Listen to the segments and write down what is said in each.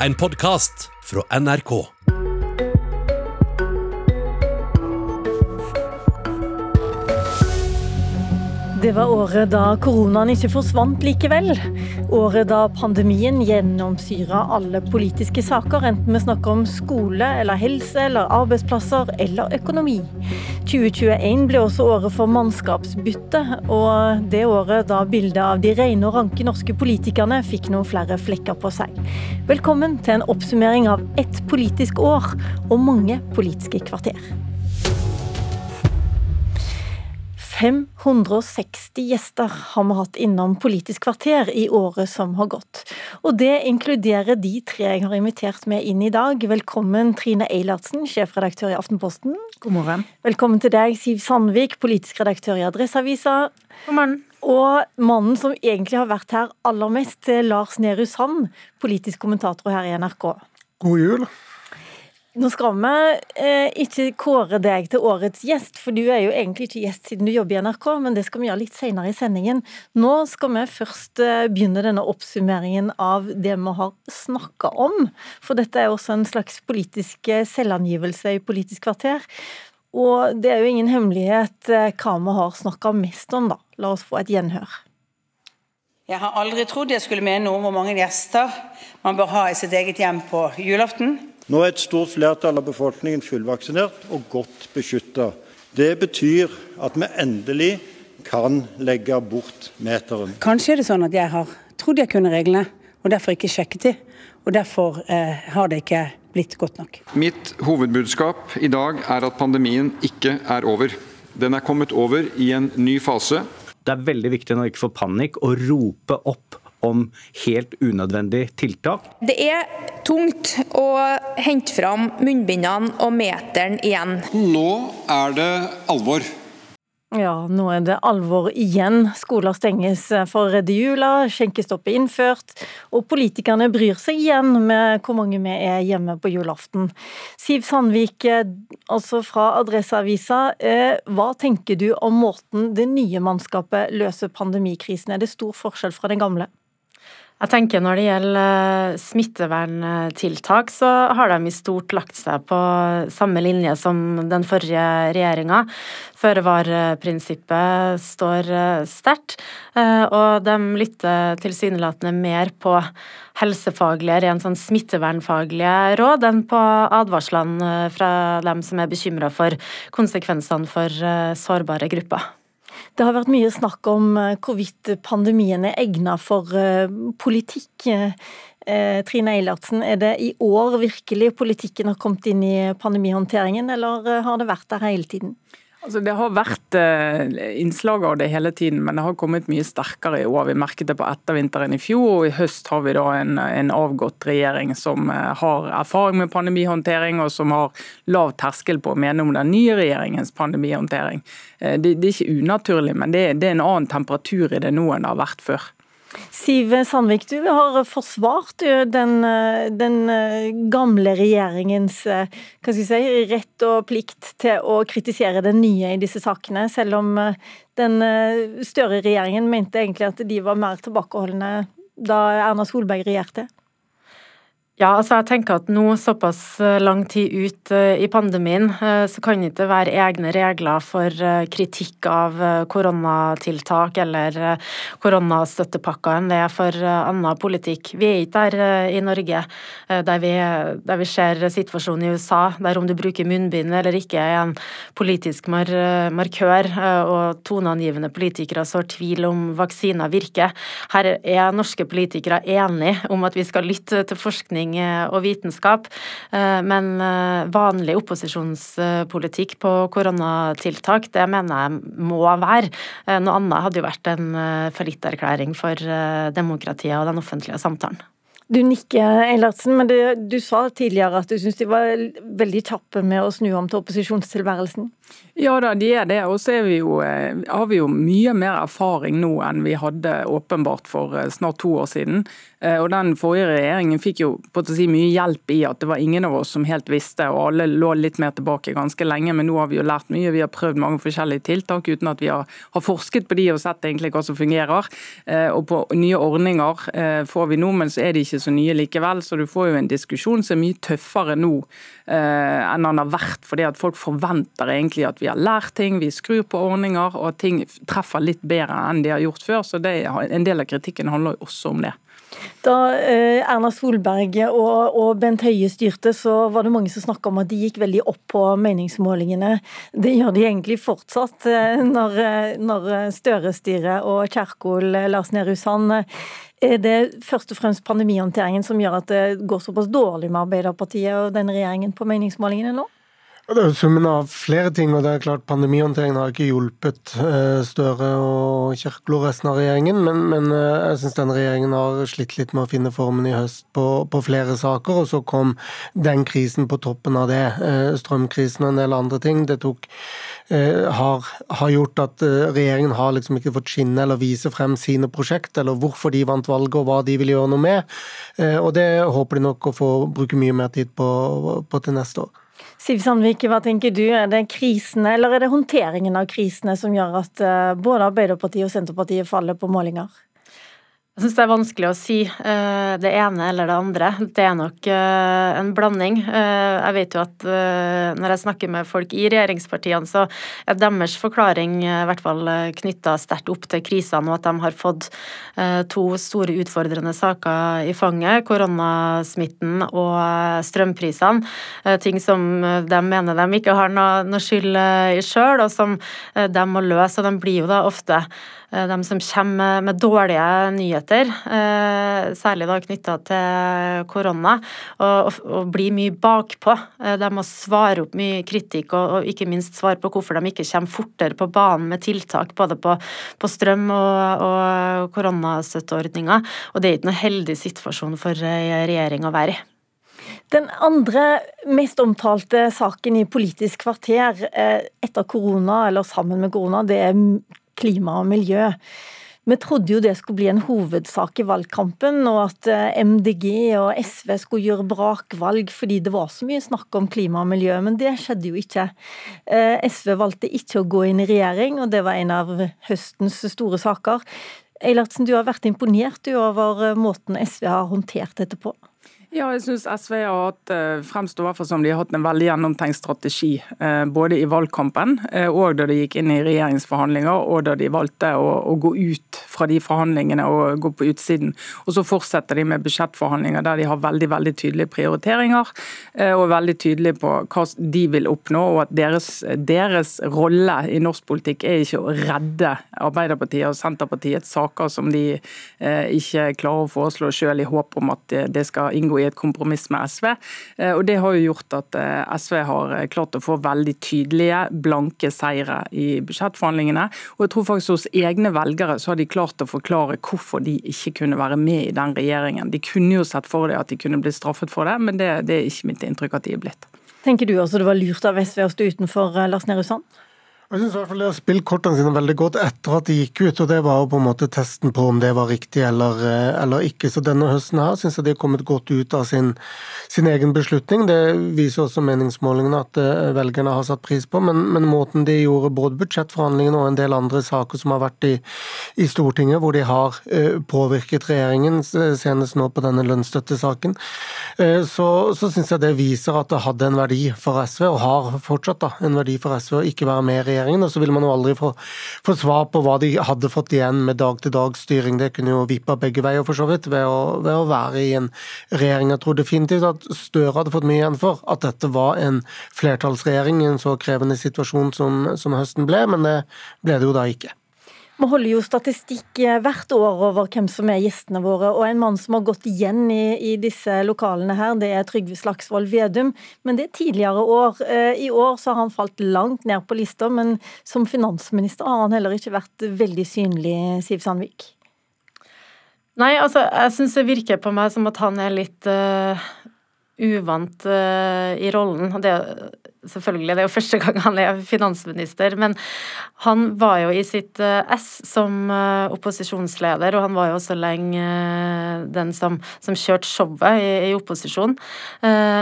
en podkast fra NRK. Det var året da koronaen ikke forsvant likevel. Året da pandemien gjennomsyra alle politiske saker, enten vi snakker om skole eller helse eller arbeidsplasser eller økonomi. 2021 ble også året for mannskapsbytte, og det året da bildet av de rene og ranke norske politikerne fikk noen flere flekker på seg. Velkommen til en oppsummering av ett politisk år og mange politiske kvarter. 560 gjester har vi hatt innom Politisk kvarter i året som har gått. Og det inkluderer de tre jeg har invitert med inn i dag. Velkommen Trine Eilertsen, sjefredaktør i Aftenposten. God morgen. Velkommen til deg, Siv Sandvik, politisk redaktør i Adresseavisa. God morgen. Og mannen som egentlig har vært her aller mest, Lars Nehru Sand, politisk kommentator her i NRK. God jul. Nå skal vi eh, ikke kåre deg til årets gjest, for du er jo egentlig ikke gjest siden du jobber i NRK, men det skal vi gjøre litt senere i sendingen. Nå skal vi først eh, begynne denne oppsummeringen av det vi har snakka om. For dette er også en slags politisk eh, selvangivelse i Politisk kvarter. Og det er jo ingen hemmelighet eh, hva vi har snakka mest om, da. La oss få et gjenhør. Jeg har aldri trodd jeg skulle mene noe om hvor mange gjester man bør ha i sitt eget hjem på julaften. Nå er et stort flertall av befolkningen fullvaksinert og godt beskytta. Det betyr at vi endelig kan legge bort meteren. Kanskje er det sånn at jeg har trodd jeg kunne reglene, og derfor ikke sjekket de. Og derfor eh, har det ikke blitt godt nok. Mitt hovedbudskap i dag er at pandemien ikke er over. Den er kommet over i en ny fase. Det er veldig viktig når vi ikke får panikk, å rope opp om helt unødvendig tiltak. Det er tungt å hente fram munnbindene og meteren igjen. Nå er det alvor. Ja, nå er det alvor igjen. Skoler stenges for å redde jula, skjenkestopp er innført, og politikerne bryr seg igjen med hvor mange vi er hjemme på julaften. Siv Sandvik, altså fra Adresseavisa, eh, hva tenker du om måten det nye mannskapet løser pandemikrisen? Er det stor forskjell fra den gamle? Jeg tenker Når det gjelder smitteverntiltak, så har de i stort lagt seg på samme linje som den forrige regjeringa. Føre-var-prinsippet står sterkt, og de lytter tilsynelatende mer på helsefaglige, rent sånn smittevernfaglige råd enn på advarslene fra dem som er bekymra for konsekvensene for sårbare grupper. Det har vært mye snakk om eh, hvorvidt pandemien er egnet for eh, politikk. Eh, Trine Eilertsen, er det i år virkelig politikken har kommet inn i pandemihåndteringen, eller har det vært der hele tiden? Altså, det har vært eh, innslag av det hele tiden, men det har kommet mye sterkere i år. Vi merket det på ettervinteren i fjor, og i høst har vi da en, en avgått regjering som eh, har erfaring med pandemihåndtering, og som har lav terskel på å mene om den nye regjeringens pandemihåndtering. Eh, det, det, er ikke unaturlig, men det, det er en annen temperatur i det nå enn det har vært før. Siv Sandvik, du har forsvart den, den gamle regjeringens si, rett og plikt til å kritisere den nye i disse sakene, selv om den Støre-regjeringen mente egentlig at de var mer tilbakeholdne da Erna Solberg regjerte? Ja, altså jeg tenker at nå, såpass eh, lang tid ut eh, i pandemien, eh, så kan det ikke være egne regler for kritikk av koronatiltak eller koronastøttepakker enn det er for annen politikk. Vi er ikke der i Norge der vi, der vi ser situasjonen i USA, der om du bruker munnbind eller ikke er en politisk mar markør, og toneangivende politikere sår tvil om vaksiner virker. Her er norske politikere enige om at vi skal lytte til forskning forskning eh, og vitenskap. Eh, men eh, vanlig opposisjonspolitikk på koronatiltak, det mener jeg må være. Noe annet hadde jo vært en fallitterklæring for demokratiet og den offentlige samtalen. Du nikker, Eilertsen, men det, du sa tidligere at du syns de var veldig kjappe med å snu om til opposisjonstilværelsen? Ja da, de er det. Og så eh, har vi jo mye mer erfaring nå enn vi hadde åpenbart for eh, snart to år siden. Eh, og Den forrige regjeringen fikk jo på å si mye hjelp i at det var ingen av oss som helt visste, og alle lå litt mer tilbake ganske lenge. Men nå har vi jo lært mye. Vi har prøvd mange forskjellige tiltak uten at vi har, har forsket på de og sett egentlig hva som fungerer. Og på nye ordninger får vi nå, men så er de ikke så nye likevel. Så du får jo en diskusjon som er mye tøffere nå enn den har vært. fordi at folk forventer egentlig at vi har lært ting, vi skrur på ordninger og at ting treffer litt bedre enn de har gjort før. Så det, en del av kritikken handler jo også om det. Da eh, Erna Solberg og, Bent Høie styrte, så var det mange som snakka om at de gikk veldig opp på meningsmålingene. Det gjør de egentlig fortsatt eh, når, eh, når Støre styrer og Kjerkol, Lars Nehru Sand er det først og fremst pandemihåndteringen som gjør at det går såpass dårlig med Arbeiderpartiet og den regjeringen på meningsmålingene nå? Det er jo summen av flere ting, og det er klart pandemihåndteringen har ikke hjulpet eh, Støre og Kjerkol og resten av regjeringen, men, men eh, jeg syns denne regjeringen har slitt litt med å finne formen i høst på, på, flere saker, og så kom den krisen på toppen av det. Eh, strømkrisen og en del andre ting. Det tok har, har, gjort at regjeringen har liksom ikke fått skinne eller vise frem sine prosjekt, eller hvorfor de vant valget og hva de vil gjøre noe med. Og det håper de nok å få bruke mye mer tid på, på til neste år. Siv Sandvik, hva tenker du? Er det krisene eller er det håndteringen av krisene som gjør at eh, både Arbeiderpartiet og Senterpartiet faller på målinger? Jeg syns det er vanskelig å si uh, det ene eller det andre. Det er nok uh, en blanding. Uh, jeg vet jo at når jeg snakker med folk i regjeringspartiene, så er deres forklaring i hvert fall knytta sterkt opp til krisene, og at de har fått to store utfordrende saker i fanget. Koronasmitten og strømprisene. ting som de mener de ikke har noe, noe skyld i sjøl, og som de må løse. Og de blir jo da ofte de som kommer med dårlige nyheter, eh, særlig da knytta til korona, og, og blir mye bakpå. Eh, de må svare opp mye kritikk, og, og ikke minst svare på hvorfor de ikke kommer fortere på banen med tiltak både på, på strøm og, og koronastøtteordninger. Og det er ikke noe heldig situasjon for regjering å være i. Den andre mest omtalte saken i Politisk kvarter etter korona, eller sammen med korona, det er klima og miljø. Vi trodde jo det skulle bli en hovedsak i valgkampen, og at eh, MDG og SV skulle gjøre brakvalg fordi det var så mye snakk om klima og miljø, men det skjedde jo ikke. Eh, SV valgte ikke å gå inn i regjering, og det var en av høstens store saker. Eilertsen, du har vært imponert over eh, måten SV har håndtert dette på? Ja, jeg synes SV har hatt, eh, fremstår som de har hatt en veldig gjennomtenkt strategi. Eh, både i valgkampen eh, og da de gikk inn i regjeringsforhandlinger, og da de valgte å, å, gå ut fra de forhandlingene og gå på utsiden. Og så fortsetter de med budsjettforhandlinger der de har veldig veldig tydelige prioriteringer og veldig tydelige på hva de vil oppnå, og at deres, deres rolle i norsk politikk er ikke å redde Arbeiderpartiet og Senterpartiets saker som de ikke klarer å foreslå selv i håp om at det skal inngå i et kompromiss med SV. Eh, og Det har jo gjort at eh, SV har eh, klart å få veldig tydelige, blanke seire i budsjettforhandlingene. Og jeg tror faktisk hos egne velgere så har de klart å forklare hvorfor de ikke kunne være med i den regjeringen. De kunne jo sett for det at de kunne bli straffet for det, men det, det er ikke mitt inntrykk at de er blitt. Tenker du også det var lurt av SV å stå utenfor Lars Nehru Sand? Jeg synes i hvert fall De har spilt kortene sine veldig godt etter at de gikk ut, og det var jo på en måte testen på om det var riktig eller, eh, eller ikke. Så denne høsten her syns jeg de har kommet godt ut av sin, sin, egen beslutning. Det viser også meningsmålingene at uh, velgerne har satt pris på, men, men, måten de gjorde både budsjettforhandlingene og en del andre saker som har vært i, i Stortinget, hvor de har uh, påvirket regjeringen, senest nå på denne lønnsstøttesaken, så, så syns jeg det viser at det hadde en verdi for SV, og har fortsatt da, en verdi for SV å ikke være med i regjeringen, og så vil man jo aldri få, få svar på hva de hadde fått igjen med dag-til-dag-styring. Det kunne jo vippa begge veier, for så vidt, ved å, ved å, være i en regjering. Jeg tror definitivt at Støre hadde fått mye igjen for at dette var en flertallsregjering i en så krevende situasjon som, som høsten ble, men det ble det jo da ikke. Vi holder jo statistikk eh, hvert år over hvem som er gjestene våre, og en mann som har gått igjen i, i disse lokalene her, det er Trygve Slagsvold Vedum. Men det er tidligere år. Eh, I år så har han falt langt ned på lista, men som finansminister har han heller ikke vært veldig synlig, Siv Sandvik. Nei, altså jeg syns det virker på meg som at han er litt uh, uvant uh, i rollen. Det selvfølgelig, det er jo første gang han er finansminister, men han var jo i sitt ess som opposisjonsleder, og han var jo også lenge den som, som kjørte showet i, i opposisjon.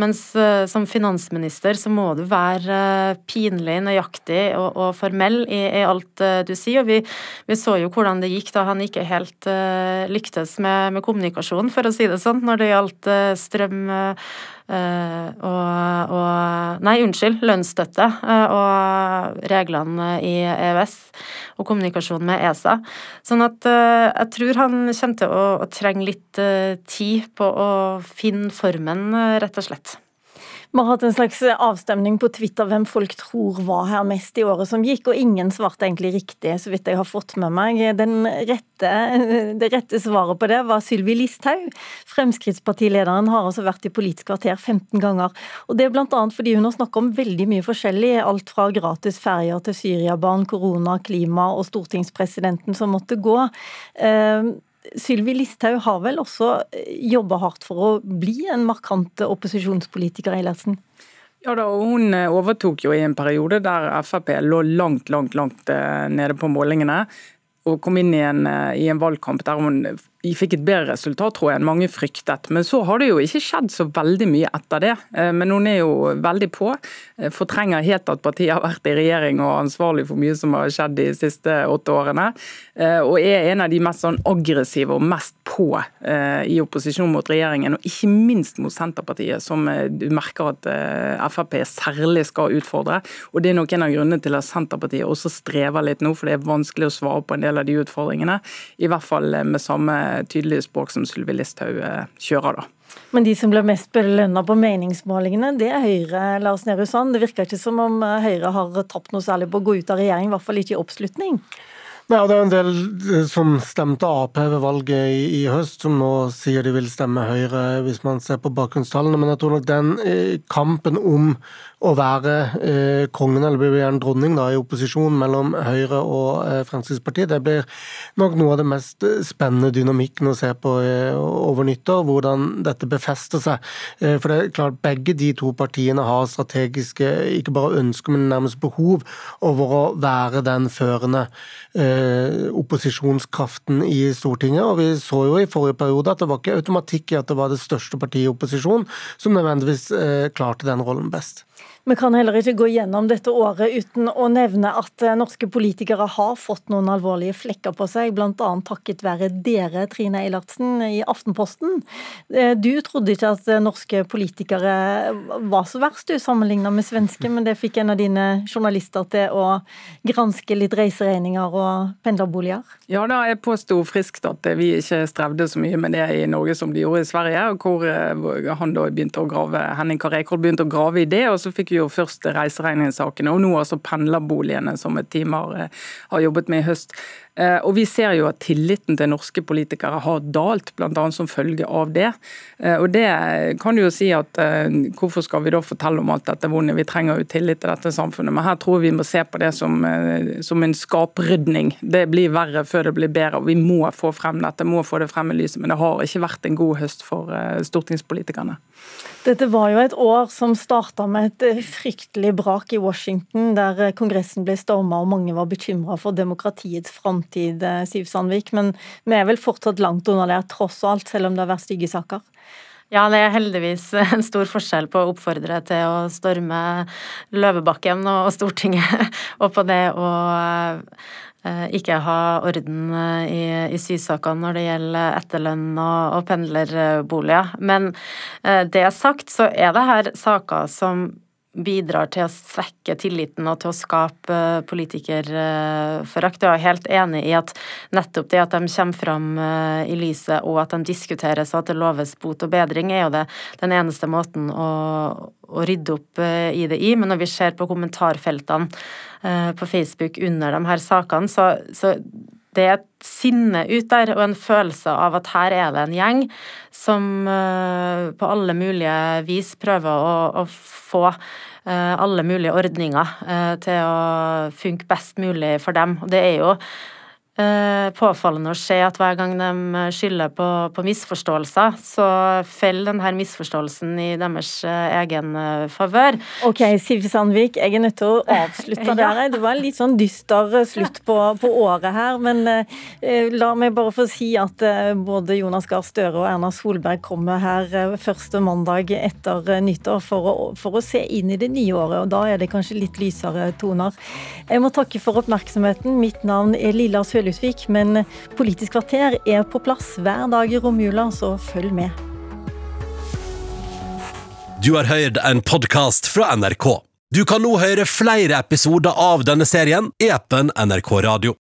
Mens som finansminister så må du være pinlig nøyaktig og, og formell i, i, alt du sier, og vi, vi, så jo hvordan det gikk da han ikke helt lyktes med, med kommunikasjon, for å si det sånn, når det gjaldt strøm Eh, og, og, Nei, unnskyld, lønnsstøtte eh, og reglene i EØS og kommunikasjon med ESA. Sånn at eh, jeg tror han kommer til å, å trenge litt tid på å finne formen, rett og slett. Vi har hatt en slags avstemning på Twitter hvem folk tror var her mest i året som gikk, og ingen svarte egentlig riktig, så vidt jeg har fått med meg. Rette, det rette svaret på det var Sylvi Listhaug. Fremskrittspartilederen har altså vært i Politisk kvarter 15 ganger. Og det er bl.a. fordi hun har snakket om veldig mye forskjellig, alt fra gratis ferjer til Syriabarn, korona, klima og stortingspresidenten som måtte gå. Sylvi Listhaug har vel også eh, jobba hardt for å bli en markant opposisjonspolitiker, Eilertsen? Ja da, og Hun eh, overtok jo i en periode der Frp lå langt langt, langt eh, nede på målingene. Og kom inn i i en valgkamp der hun fikk et bedre resultat tror jeg, enn mange fryktet. Men så har det jo ikke skjedd så veldig mye etter det. Eh, men hun er jo veldig på. Eh, fortrenger helt at partiet har vært i regjering og ansvarlig for mye som har skjedd de siste åtte årene. Eh, og er en av de mest sånn aggressive og mest på i opposisjon mot regjeringen, og ikke minst mot Senterpartiet, som du merker at Frp særlig skal utfordre. Og Det er nok en av grunnene til at Senterpartiet også strever litt nå, for det er vanskelig å svare på en del av de utfordringene. I hvert fall med samme tydelige språk som Sylvi Listhaug eh, kjører. da. Men de som ble mest belønna på meningsmålingene, det er Høyre, Lars Nehru Sand. Det virker ikke som om eh, Høyre har tapt noe særlig på å gå ut av regjering, i hvert fall ikke i oppslutning. Nei, Det er en del eh, som stemte Ap ved valget i, i, høst, som nå sier de vil stemme Høyre, hvis man ser på bakgrunnstallene. Men jeg tror nok den eh, kampen om å være eh, kongen, eller blir gjerne dronning, da, i opposisjon mellom Høyre og eh, Fremskrittspartiet, det blir nok noe av det mest spennende dynamikken å se på eh, over nyttår. Hvordan dette befester seg. Eh, for det er klart begge de to partiene har strategiske, ikke bare ønsker, men nærmest behov over å være den førende Eh, opposisjonskraften i Stortinget. og Vi så jo i forrige periode at det var ikke automatikk i at det var det største partiet i opposisjon som nødvendigvis eh, klarte den rollen best. Vi kan heller ikke gå gjennom dette året uten å nevne at eh, norske politikere har fått noen alvorlige flekker på seg, bl.a. takket være dere, Trine Eilertsen, i Aftenposten. Eh, du trodde ikke at eh, norske politikere var så verst, du, sammenlignet med svenske, men det fikk en av dine journalister til å granske litt reiseregninger og pendlerboliger? Ja da, jeg påsto friskt at vi ikke strevde så mye med det i Norge som de gjorde i Sverige, hvor han da begynte å grave, Henning Karikolb begynte å grave i det. og så fikk vi jo først reiseregningssakene, og nå altså pendlerboligene, som et team har, eh, har jobbet med i høst. Eh, og Vi ser jo at tilliten til norske politikere har dalt, bl.a. som følge av det. Eh, og Det kan jo si at hvorfor skal vi da fortelle om alt dette vonde? Vi trenger jo tillit til dette samfunnet. Men her tror vi må se på det som, som en skaprydning. Det blir verre før det blir bedre. og Vi må få frem dette, må få det frem i lyset. Men det har ikke vært en god høst for stortingspolitikerne. Dette var jo et år som starta med et eh, fryktelig brak i Washington, der eh, Kongressen ble storma og mange var bekymra for demokratiets framtid, eh, Siv Sandvik. Men vi er vel fortsatt langt unna det, tross alt, selv om det har vært stygge saker? Ja, det er heldigvis en stor forskjell på å oppfordre til å storme Løvebakken og Stortinget, og på det å Eh, ikke ha orden eh, i, i sysakene når det gjelder etterlønn og, og pendlerboliger. Men det sagt, så er det her saker som bidrar til å svekke tilliten og til å skape politikerforakt. Jeg er helt enig i at nettopp det at de kommer fram i lyset og at de diskuteres og at det loves bot og bedring, er jo det den eneste måten å, å rydde opp i det i. Men når vi ser på kommentarfeltene Eh, på Facebook under de her sakene, så, så det er et sinne ut der og en følelse av at her er det en gjeng som uh, på alle mulige vis prøver å, å få uh, alle mulige ordninger uh, til å funke best mulig for dem. Og det er jo eh, påfallende å se at hver gang de skylder på, på misforståelser, så faller denne misforståelsen i deres eh, egen eh, favør. Ok, Siv Sandvik, jeg er nødt til å avslutte Ja. der. Det var en litt sånn dyster slutt på, på året her, men eh, la meg bare få si at eh, både Jonas Gahr Støre og Erna Solberg kommer her eh, første mandag etter eh, nyttår for å, for å se inn i det nye året, og da er det kanskje litt lysere toner. Jeg må takke for oppmerksomheten. Mitt navn er Lilla Sølhusvik, men Politisk kvarter er på plass hver dag i romjula, så følg med. Du har hørt en podkast fra NRK. Du kan nå høre flere episoder av denne serien i appen NRK Radio.